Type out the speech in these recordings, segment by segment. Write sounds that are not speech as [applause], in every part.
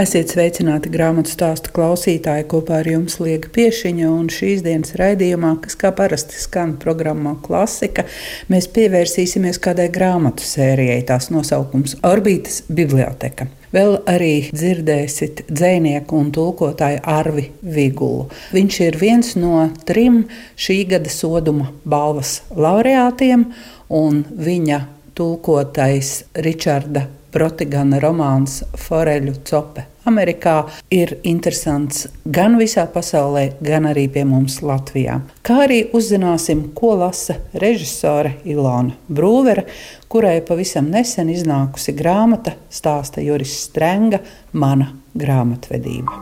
Esiet sveicināti grāmatu stāstu klausītāji kopā ar jums Liega Piešiņa un šīs dienas raidījumā, kas kā parasti skan programmā Klasika, mēs pievērsīsimies kādai grāmatu sērijai. Tās nosaukums - Orbītas biblioteka. Vēl arī dzirdēsiet dzinieku un tulkotāju Arvi Vigulu. Viņš ir viens no trim šī gada soduma balvas laureātiem, un viņa tulkotais Ričarda Protigana romāns Foreļu cope. Amerikā ir interesants gan visā pasaulē, gan arī pie mums Latvijā. Kā arī uzzināsim, ko lasa režisore Ilona Brūvere, kurai pavisam nesen iznākusi grāmata stāsta Juris Strenga Mana grāmatvedība.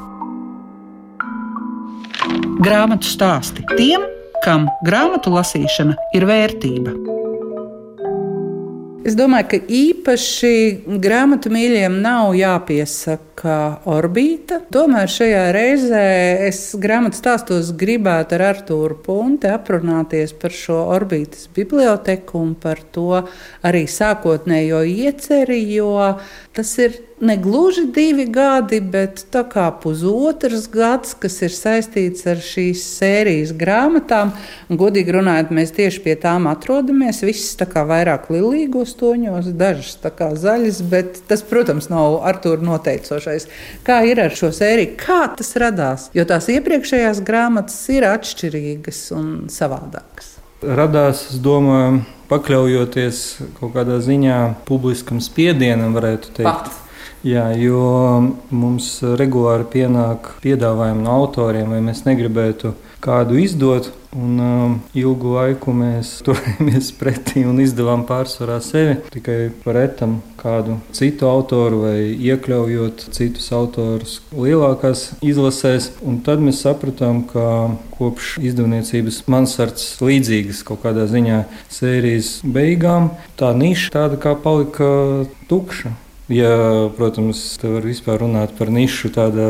Grāmatu stāsti tiem, kam grāmatu lasīšana ir vērtība. Es domāju, ka īpaši grāmatu mīļiem nav jāpiesaka orbīta. Tomēr šajā reizē es grāmatu stāstos gribētu ar Artūru Punti aprunāties par šo orbītas biblioteku un par to arī sākotnējo ieceri, jo tas ir ne gluži divi gadi, bet tā kā pusotrs gads, kas ir saistīts ar šīs sērijas grāmatām. Godīgi runājot, mēs tieši pie tām atrodamies. Visas tā kā vairāk lilīgos toņos, dažas tā kā zaļas, bet tas, protams, nav Artūra noteicošais. Kā ir ar šo sēriju? Kā tas radās? Jo tās iepriekšējās grāmatas ir atšķirīgas un savādākas. Radās, es domāju, pakļaujoties kaut kādā ziņā publiskam spiedienam, varētu teikt. Pats Jā, jo mums regulāri pienāk piedāvājumi no autoriem, vai mēs negribētu kādu izdot. Un, um, ilgu laiku mēs [laughs] turējāmies pretī un izdevām pārsvarā sevi tikai par etam kādu citu autoru vai iekļaujot citus autorus lielākās izlasēs. Un tad mēs sapratām, ka kopš izdevniecības mansards līdzīgas kaut kādā ziņā sērijas beigām tā niša tāda kā palika tukša. Ja, protams, te var vispār runāt par nišu tādā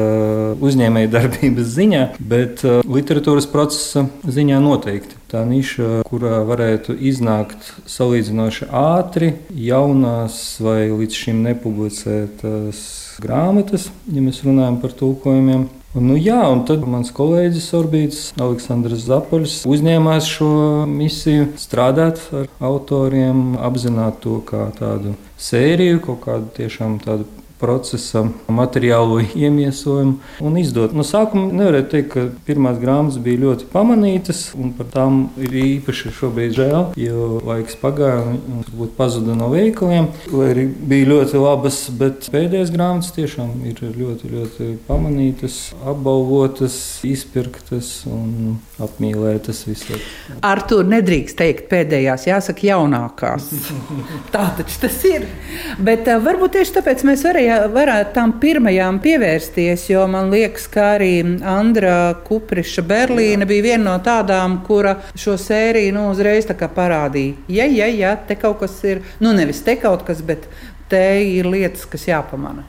uzņēmēja [laughs] darbības ziņā, bet uh, literatūras procesa ziņā noteikti. Tā niša, kurā varētu iznākt salīdzinoši ātri, jaunās vai līdz šim nepublicētas grāmatas, ja mēs runājam par tulkojumiem. Un, nu, jā, un tad mans kolēģis Orbīts, Aleksandrs Zapoļs, uzņēmās šo misiju strādāt ar autoriem, apzināt to kā tādu sēriju, kaut kādu tiešām tādu procesa materiālo iemiesojumu un izdot. No sākuma nevarētu teikt, ka pirmās grāmatas bija ļoti pamanītas, un par tām ir īpaši šobrīd žēl, jo laiks pagāja un varbūt pazuda no veikaliem, lai arī bija ļoti labas, bet pēdējās grāmatas tiešām ir ļoti, ļoti pamanītas, apbalvotas, izpirktas un apmīlētas visur. Ar to nedrīkst teikt pēdējās, jāsaka jaunākās. [laughs] Tā taču tas ir. Bet uh, varbūt tieši tāpēc mēs varējām varētu tam pirmajām pievērsties, jo man liekas, ka arī Andra Kupriša Berlīna bija viena no tādām, kura šo sēriju nu, uzreiz parādīja. Ja, ja, ja, te kaut kas ir, nu nevis te kaut kas, bet te ir lietas, kas jāpamana.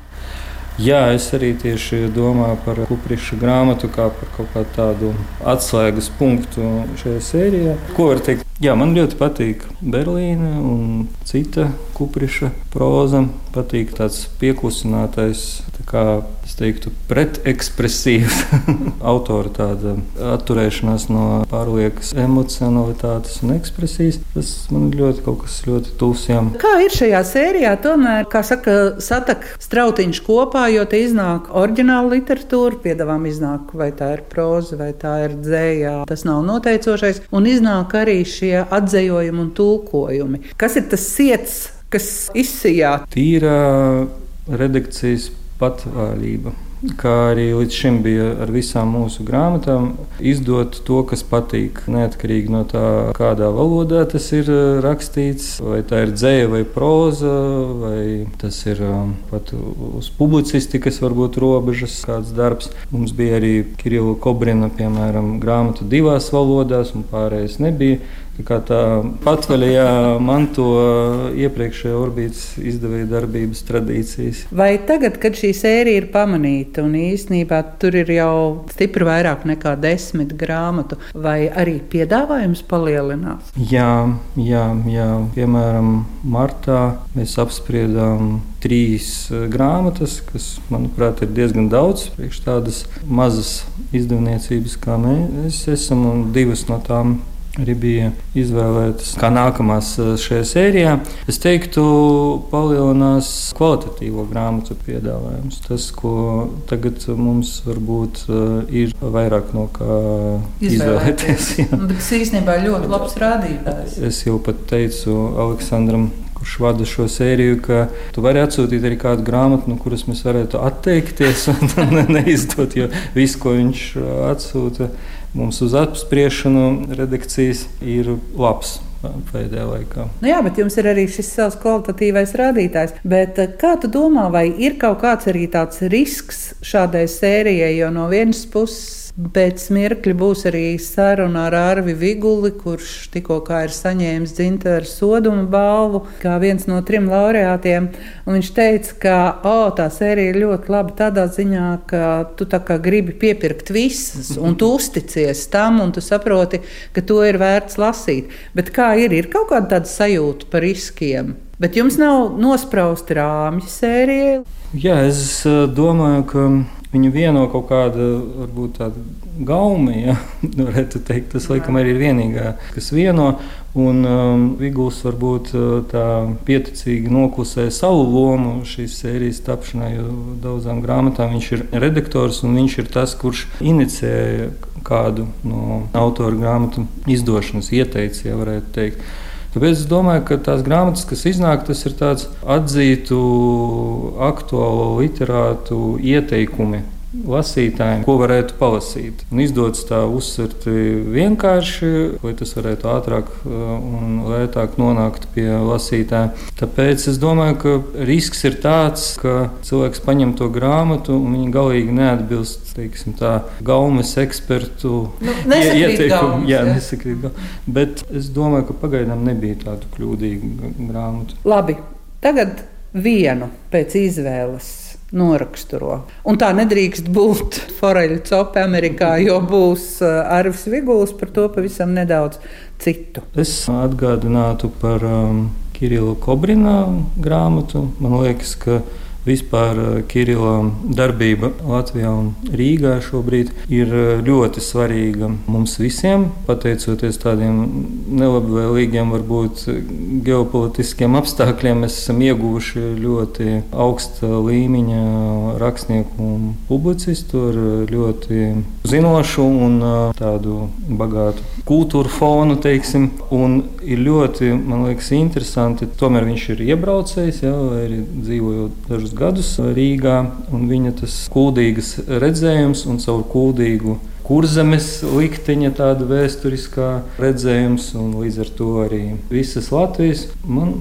Jā, es arī tieši domāju par Kupriša grāmatu kā par kaut kādu tādu atslēgas punktu šajā sērijā. Ko var teikt? Jā, man ļoti patīk Berlīna un cita Kupriša proza. Patīk tāds pieklusinātais, tā kā es teiktu, pretekspresīvs [laughs] autora tāda atturēšanās no pārliekas emocionalitātes un ekspresijas. Tas man ļoti kaut kas ļoti tuvs. Kā ir šajā sērijā? Tomēr, kā saka, satak strautiņš kopā, jo te iznāk oriģināla literatūra, piedāvām iznāk, vai tā ir proza, vai tā ir dzējā. Tas nav noteicošais. Un iznāk arī šie atzējojumi un tulkojumi. Kas ir tas iets, kas izsijā? Tīra redakcijas patvārība kā arī līdz šim bija ar visām mūsu grāmatām, izdot to, kas patīk. Neatkarīgi no tā, kādā valodā tas ir eh, rakstīts, vai tā ir dzēja vai proza, vai tas ir um, pat uz publicistikas, varbūt robežas kāds darbs. Mums bija arī Kirila Kobrina, piemēram, grāmata divās valodās, un pārējais nebija. Kā tā patvaļā manto iepriekšējā orbītas izdevēja darbības tradīcijas. Vai tagad, kad šī sērija ir pamanīta un īsnībā tur ir jau stipri vairāk nekā desmit grāmatu, vai arī piedāvājums palielinās? Jā, jā, jā. piemēram, martā mēs apspriedām trīs eh, grāmatas, kas, manuprāt, ir diezgan daudz priekš tādas mazas izdevniecības, kā mēs esam, un divas no tām arī bija izvēlētas kā nākamās eh, šajā sērijā. Es teiktu, palielinās kvalitatīvo grāmatu piedāvājums. Tas, ko tagad mums varbūt eh, ir vairāk no kā izvēlēties. Nu, tas īstenībā ļoti labs rādītājs. Es jau pat teicu Aleksandram kurš vada šo sēriju, ka tu vari atsūtīt arī kādu grāmatu, no kuras mēs varētu atteikties un [laughs] neizdot, jo viss, ko viņš atsūta mums uz apspriešanu, redakcijas ir labs pēdējā laikā. Nu jā, bet jums ir arī šis savs kvalitatīvais rādītājs. Bet kā tu domā, vai ir kaut kāds arī tāds risks šādai sērijai, jo no vienas puses Pēc mirkļa būs arī saruna ar Arvi Viguli, kurš tikko ir saņēmis dzintara soduma balvu, kā viens no trim laureātiem. Un viņš teica, ka oh, tā sērija ir ļoti laba tādā ziņā, ka tu gribi piepirkt visas, un tu uzticies tam, un tu saproti, ka to ir vērts lasīt. Bet kā ir? Ir kaut kāda sajūta par riskiem. Bet jums nav nosprausti rāmji sērijai? Jā, es eh, domāju, ka Viņu vieno kaut kāda varbūt tāda gauma, ja [laughs] varētu teikt. Tas laikam arī ir vienīgā, kas vieno. Un um, Viguls varbūt uh, tā pieticīgi noklusē savu lomu šīs sērijas tapšanā, jo daudzām grāmatām viņš ir redaktors un viņš ir tas, kurš inicēja kādu no autora grāmatu izdošanas, ieteicis, ja varētu teikt. Tāpēc es domāju, ka tās grāmatas, kas iznāk, tas ir tāds atzītu, aktuālu literātu ieteikumi lasītājiem, ko varētu palasīt. Un izdodas tā uzsvert vienkārši, lai tas varētu ātrāk uh, un lētāk nonākt pie lasītāja. Tāpēc es domāju, ka risks ir tāds, ka cilvēks paņem to grāmatu un viņa galīgi neatbilst teiksim, tā, gaumes ekspertu nu, ieteikumu. Jā, nesakrīt gaumes. Bet es domāju, ka pagaidām nebija tādu kļūdīgu grāmatu. Labi, tagad vienu pēc izvēles noraksturo. Un tā nedrīkst būt foreļu copa Amerikā, jo būs uh, Arvis Viguls par to pavisam nedaudz citu. Es atgādinātu par um, Kirilu Kobrina grāmatu. Man liekas, ka Vispār eh, Kirila darbība Latvijā un Rīgā šobrīd ir eh, ļoti svarīga mums visiem, pateicoties tādiem nelabvēlīgiem, varbūt ģeopolitiskiem apstākļiem. Mēs esam ieguvuši ļoti augsta līmeņa rakstnieku un publicistu ar ļoti zinošu un eh, tādu bagātu kultūru fonu, teiksim, un ir ļoti, man liekas, interesanti. Tomēr viņš ir iebraucējis, jau arī dzīvojot dažus gadus Rīgā, un viņa tas kuldīgas redzējums un caur kuldīgu kurzemes likteņa tāda vēsturiskā redzējums, un līdz ar to arī visas Latvijas. Man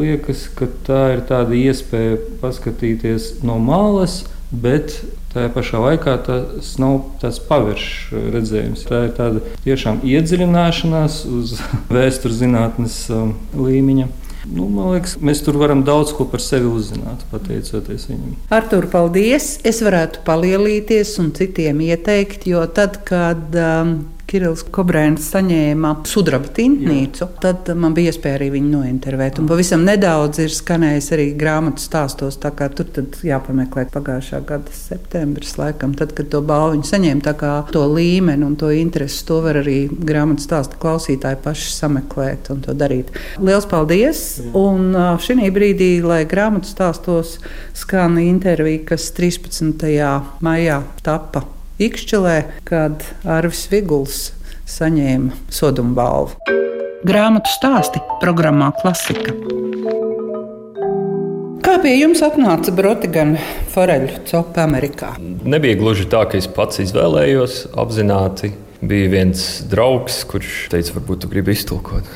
liekas, ka tā ir tāda iespēja paskatīties no malas, bet Tajā pašā laikā tas nav tāds paviršs redzējums. Tā ir tāda tiešām iedziļināšanās uz [laughs] vēstures zinātnes um, līmeņa. Nu, man liekas, mēs tur varam daudz ko par sevi uzzināt, pateicoties viņam. Artur, paldies! Es varētu palielīties un citiem ieteikt, jo tad, kad um, Kirillis Kobrēns saņēma sudraba tintnīcu, Jā. tad man bija iespēja arī viņu nointervēt. Un pavisam nedaudz ir skanējis arī grāmatu stāstos, tā kā tur jāpameklē pagājušā gada septembris, laikam, tad, kad to balvu saņēma, tā kā to līmeni un to interesi, to var arī grāmatu stāstu klausītāji paši sameklēt un to darīt. Lielas paldies! Jā. Un šī brīdī, lai grāmatu stāstos skan intervija, kas 13. maijā tapa Ikšķelē, kad Arvis Viguls saņēma sodumu balvu. Grāmatu stāsti programmā Klasika. Kā pie jums atnāca Brotigana foreļu copa Amerikā? Nebija gluži tā, ka es pats izvēlējos apzināti. Bija viens draugs, kurš teica, varbūt tu gribi iztulkot.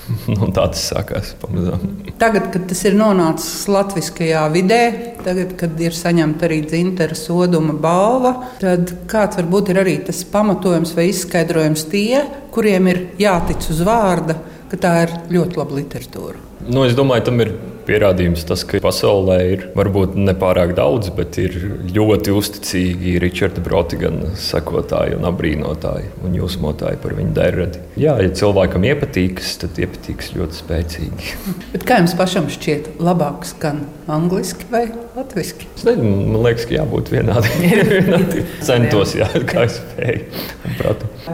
[laughs] tā tas sākās pamazām. Tagad, kad tas ir nonācis latviskajā vidē, tagad, kad ir saņemta arī dzintara soduma balva, tad kāds varbūt ir arī tas pamatojums vai izskaidrojums tie, kuriem ir jātic uz vārda, ka tā ir ļoti laba literatūra. Nu, es domāju, tam ir pierādījums tas, ka pasaulē ir varbūt ne pārāk daudz, bet ir ļoti uzticīgi Richarda Brotigana sekotāji un abrīnotāji un jūsmotāji par viņu deradi. Jā, ja cilvēkam iepatīks, tad iepatīks ļoti spēcīgi. [laughs] Bet kā jums pašam šķiet, labāk skan angliski vai latviešu? Man liekas, ka jābūt vienādiem. [laughs] [laughs] Centos, jā, kā es spēju.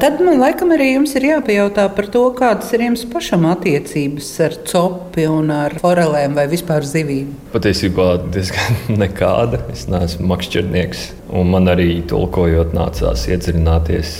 Tad man laikam arī jums ir jāpajautā par to, kādas ir jums pašam attiecības ar copi un ar forelēm vai vispār zivīm? Patiesībā diezgan [laughs] nekāda. Es neesmu makšķernieks, un man arī tulkojot nācās iedziļināties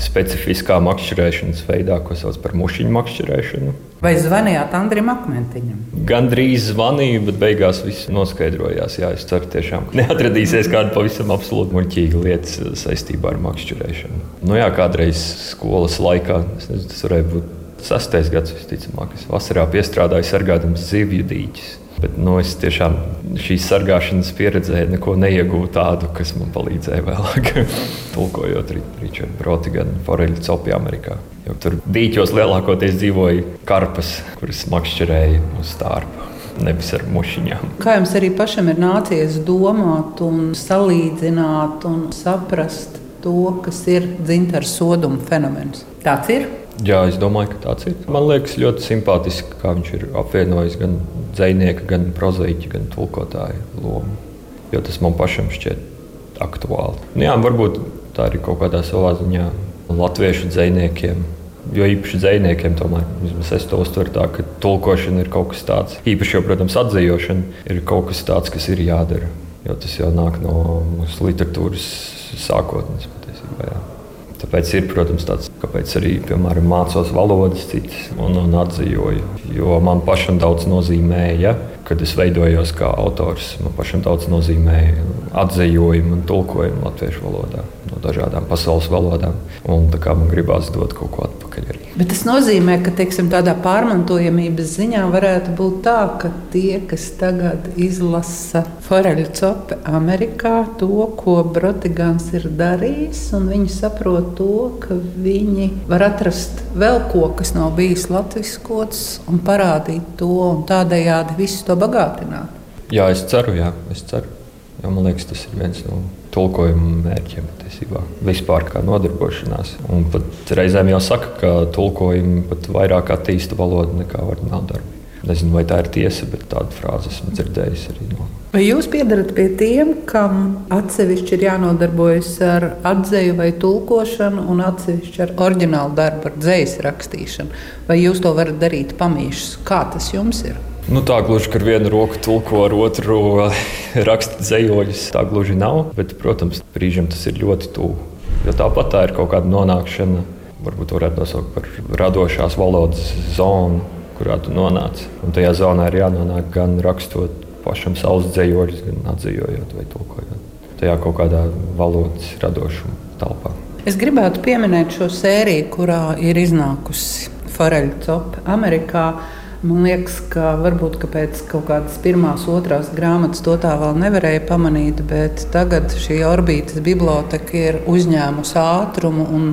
specifiskā makšķerēšanas veidā, ko sauc par mušiņu makšķerēšanu. Vai zvanījāt Andrim Akmentiņam? Gan drīz zvanīju, bet beigās viss noskaidrojās. Jā, es ceru, tiešām neatradīsies kāda pavisam absolūti muļķīga lieta saistībā ar makšķerēšanu. Nu jā, kādreiz skolas laikā, nezinu, tas varēja būt sastais gads, visticamāk, es vasarā piestrādāju sargādams zivju dīķus. Bet nu, es tiešām šīs sargāšanas pieredzē neko neiegūtu tādu, kas man palīdzēja vēlāk, [laughs] tulkojot Richardu Brotiganu foreļu copi Amerikā. Jo tur dīķos lielākoties dzīvoja karpas, kuras makšķerēja uz stārpa. Nevis ar mušiņām. Kā jums arī pašam ir nācies domāt, un salīdzināt un saprast to, kas ir dzintara soduma fenomens? Tāds ir. Jā, es domāju, ka tāds ir. Man liekas, ļoti simpātiski, kā viņš ir apvienojis gan dzinieka, gan prozaiķa, gan tulkotāja lomu. Jo tas man pašam šķiet aktuāli. Nu, jā, varbūt tā ir kaut kādā savā ziņā latviešu dziniekiem. Jo īpaši dziniekiem, tomēr es to uztveru tā, ka tulkošana ir kaut kas tāds. Īpaši jau, protams, atzīšana ir kaut kas tāds, kas ir jādara. Jo tas jau nāk no mūsu literatūras sākotnes patiesībā. Jā. Tāpēc ir, protams, tāds, kāpēc arī, piemēram, mācos valodas citas un, un atzīju. Jo man pašam daudz nozīmēja, kad es veidojos kā autors. Man pašam daudz nozīmēja atzījumu un tulkojumu latviešu valodā no dažādām pasaules valodām. Un man gribās dot kaut ko atpakaļ arī. Bet tas nozīmē, ka teiksim, tādā pārmantojamības ziņā varētu būt tā, ka tie, kas tagad izlasa Foreļu copi Amerikā, to, ko Brotigans ir darījis, un viņi saprot to, ka viņi var atrast vēl ko, kas nav bijis latviskots, un parādīt to, un tādējādi visu to bagātināt. Jā, es ceru, jā, es ceru. Jo, man liekas, tas ir viens no tulkojuma mērķiem patiesībā. Vispār kā nodarbošanās. Un pat reizēm jau saka, ka tulkojumi pat vairāk attīsta valodu nekā ordināla darbi. Nezinu, vai tā ir tiesa, bet tādu frāzi esmu dzirdējis arī no. Vai jūs piedarat pie tiem, kam atsevišķi ir jānodarbojas ar atzīju vai tulkošanu, un atsevišķi ar oriģinālu darbu, ar dzīslu rakstīšanu? Vai jūs to varat darīt pamīšus? Kā tas jums ir? Nu, tā gluži ar vienu roku tulko, ar otru [laughs] raksta zemoļus. Tā gluži nav. Bet, protams, brīžam tas ir ļoti tuvu. Jo tāpat tā ir kaut kāda nonākšana, varbūt varētu nosaukt par radošās valodas zonu, kurā tu nonāc. Un tajā zonā ir jānonāk gan rakstot pašam savus zemoļus, gan atzījot vai tulkojot. Tajā kaut kādā valodas radošuma telpā. Es gribētu pieminēt šo sēriju, kurā ir iznākusi Foreļa Copa Amerikā. Man liekas, ka varbūt ka pēc kaut kādas pirmās, otrās grāmatas to tā vēl nevarēja pamanīt, bet tagad šī orbītas biblioteka ir uzņēmusi ātrumu un,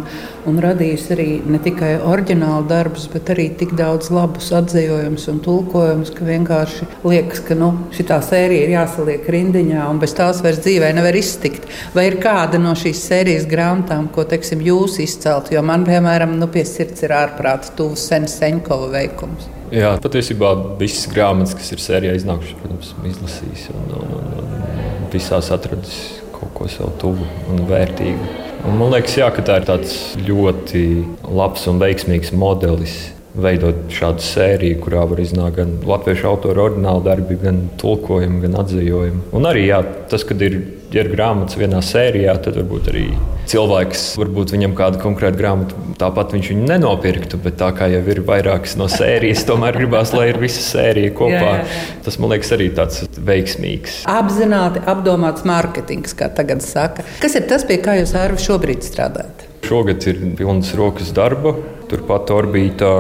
un radījusi arī ne tikai oriģinālu darbus, bet arī tik daudz labus atzījumus un tulkojumus, ka vienkārši liekas, ka nu, šī sērija ir jāsaliek rindiņā un bez tās vairs dzīvē nevar iztikt. Vai ir kāda no šīs sērijas grāmatām, ko teiksim, jūs izceltu? Jo man, piemēram, nu, pie sirds ir ārprāts tuvs Senseņkova veikums. Jā, patiesībā visas grāmatas, kas ir sērijā iznākušas, protams, izlasījis un, un, un, un visās atradis kaut ko sev tuvu un vērtīgu. Un man liekas, jā, ka tā ir tāds ļoti labs un veiksmīgs modelis. Veidot šādu sēriju, kurā var iznākt gan latviešu autora ordināla darbi, gan tulkojumi, gan atzījumi. Un arī jā, tas, kad ir ja ir grāmatas vienā sērijā, tad varbūt arī cilvēks, varbūt viņam kāda konkrēta grāmata, tāpat viņš viņu nenopirktu. Bet tā kā jau ir vairākas no sērijas, [laughs] tomēr gribās, lai ir visa sērija kopā. Jā, jā, jā. Tas man liekas arī tāds veiksmīgs. Apzināti apdomāts mārketings, kā tagad saka. Kas ir tas, pie kā jūs arī šobrīd strādājat? Šogad ir pilns rokas darba. Turpat orbītā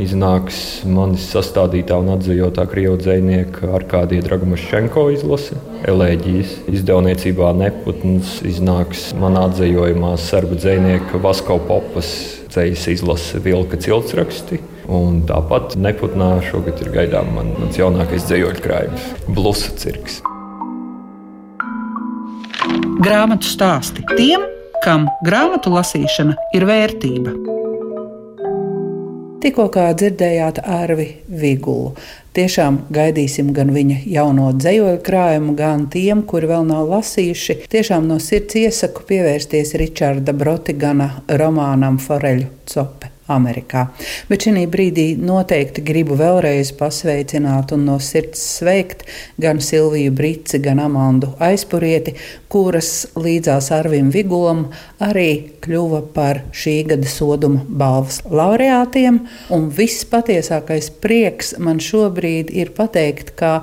iznāks manis sastādītā un atzījotā krievu dzinieka Arkādija Dragomašenko izlase. Elēģijas izdevniecībā Neputns iznāks manā atzījumā serbu dzinieka Vasko Popas ceļas izlase Vilka ciltsraksti. Un tāpat Neputnā šogad ir gaidām man, mans jaunākais dzējoļu krājums - Blusa cirks. Grāmatu stāsti tiem, kam grāmatu lasīšana ir vērtība. Tikko dzirdējāt Arvi Vigulu. Tiešām gaidīsim gan viņa jauno dzējoļu krājumu, gan tiem, kuri vēl nav lasījuši. Tiešām no sirds iesaku pievērsties Ričarda Brotigana romānam Foreļu Cope. Amerikā. Bet šī brīdī noteikti gribu vēlreiz pasveicināt un no sirds sveikt gan Silviju Brici, gan Amandu Aizpurieti, kuras līdzās Arvim Vigulam arī kļuva par šī gada soduma balvas laureātiem. Un viss patiesākais prieks man šobrīd ir pateikt, ka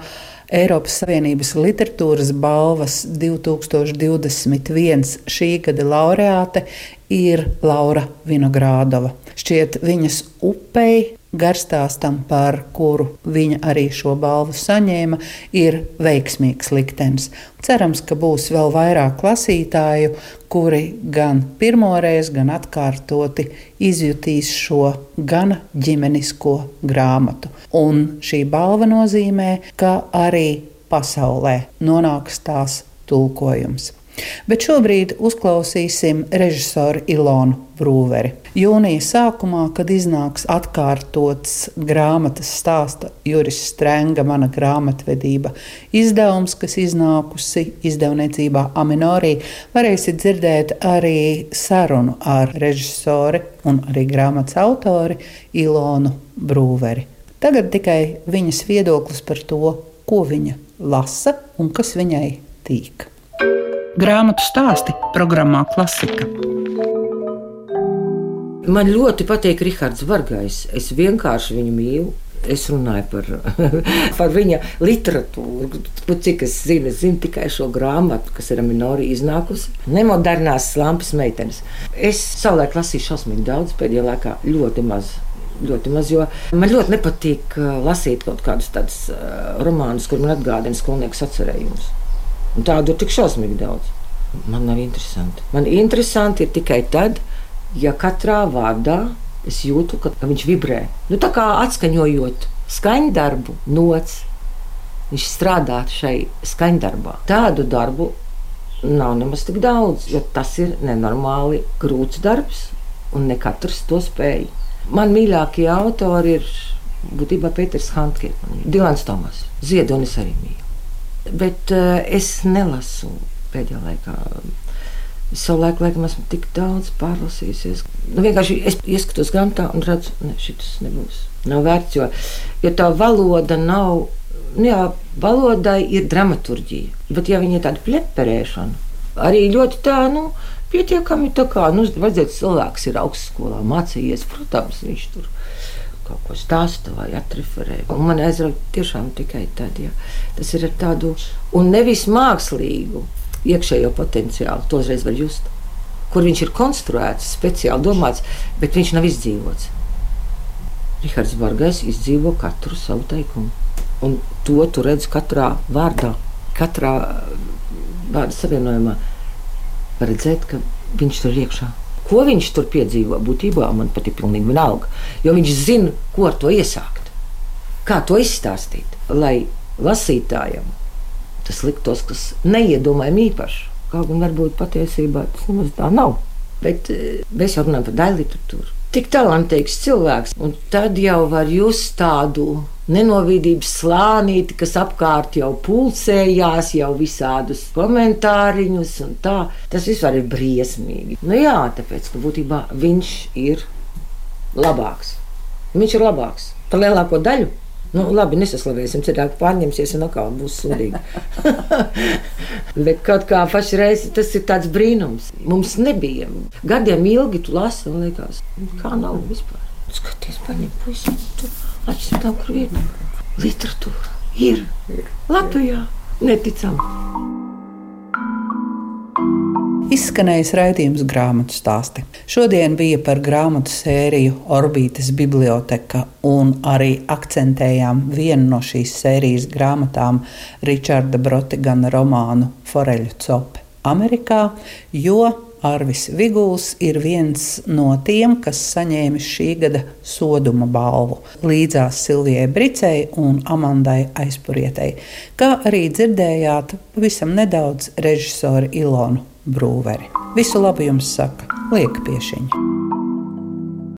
Eiropas Savienības literatūras balvas 2021 šī gada laureāte ir Laura Vinogrādova. Šķiet, viņas upei garstāstam, par kuru viņa arī šo balvu saņēma, ir veiksmīgs liktenis. Cerams, ka būs vēl vairāk lasītāju, kuri gan pirmoreiz, gan atkārtoti izjutīs šo gana ģimenisko grāmatu. Un šī balva nozīmē, ka arī pasaulē nonāks tās tulkojums. Bet šobrīd uzklausīsim režisoru Ilonu Brūveri. Jūnija sākumā, kad iznāks atkārtots grāmatas stāsta Juris Strenga, mana grāmatvedība izdevums, kas iznākusi izdevniecībā Aminorī, varēsiet dzirdēt arī sarunu ar režisori un arī grāmatas autori Ilonu Brūveri. Tagad tikai viņas viedoklis par to, ko viņa lasa un kas viņai tīk. Grāmatu stāsti programmā Klasika. Man ļoti patīk Rahards Vargais. Es vienkārši viņu mīlu. Es runāju par, [laughs] par viņa literatūru. Cik es zinu, es zinu tikai šo grāmatu, kas ir minori iznākusi. Nemodernās lampas meitenes. Es savulaik lasīju šausmīgi daudz, pēdējā laikā ļoti maz. Ļoti maz, man ļoti nepatīk uh, lasīt kaut kādus tādus uh, romānus, kur man atgādina skolnieku atcerējumus. Un tādu ir tik šausmīgi daudz. Man nav interesanti. Man interesanti ir tikai tad, ja katrā vārdā es jūtu, ka viņš vibrē. Nu, tā kā atskaņojot skaņdarbu, nots, viņš strādā šai skaņdarbā. Tādu darbu nav nemaz tik daudz, jo tas ir nenormāli grūts darbs, un ne katrs to spēj. Man mīļākie autori ir būtībā Pēters Hankins, Dilans Tomas, Ziedonis arī mīl bet uh, es nelasu pēdējā laikā. Es savulaik, laikam, esmu tik daudz pārlasījusies. Nu, vienkārši es ieskatos grāmatā un redzu, ka ne, šis nebūs. Nav vērts, jo, jo tā valoda nav. Nu, jā, valodai ir dramaturgija, bet ja viņa ir tāda pleperēšana, arī ļoti tā, nu, pietiekami tā kā, nu, vajadzētu cilvēks ir augstskolā mācījies, protams, viņš tur ir kaut ko stāsta vai atreferē. Un man aizrauja tiešām tikai tad, ja tas ir tādu un nevis mākslīgu iekšējo potenciālu, to uzreiz var just. Kur viņš ir konstruēts, speciāli domāts, bet viņš nav izdzīvots. Rihards Bargais izdzīvo katru savu teikumu. Un to tu redz katrā vārdā, katrā vārda savienojumā. Var redzēt, ka viņš tur ir iekšā. Ko viņš tur piedzīvo? Būtībā man pat ir pilnīgi vienalga. Jo viņš zina, ko ar to iesākt, kā to izstāstīt, lai lasītājam tas liktos, kas neiedomājami īpašs. Kaut gan varbūt patiesībā tas nemaz tā nav. Bet eh, mēs jau runājam par daļu literatūru tik talantīgs cilvēks. Un tad jau var just tādu nenovīdības slānīti, kas apkārt jau pulsējās, jau visādus komentāriņus un tā. Tas vispār ir briesmīgi. Nu jā, tāpēc, ka būtībā viņš ir labāks. Viņš ir labāks par lielāko daļu. Nu, labi, nesaslavēsim, cilvēki pārņemsies un atkal būs sūdīgi. [laughs] Bet kaut kā pašreiz tas ir tāds brīnums. Mums nebija. Gadiem ilgi tu lasi un liekas, kā nav vispār. Skaties, paņem puisi, tu tam, kur ir. Literatūra ir. Latvijā neticam. Izskanējis raidījums grāmatu stāsti. Šodien bija par grāmatu sēriju Orbītas biblioteka, un arī akcentējām vienu no šīs sērijas grāmatām Ričarda Brotigana romānu Foreļu copi Amerikā, jo Arvis Viguls ir viens no tiem, kas saņēma šī gada soduma balvu līdzās Silvijai Bricei un Amandai Aizpurietei, kā arī dzirdējāt pavisam nedaudz režisoru Ilonu Brūveri. Visu labu jums saka Lieka Piešiņa.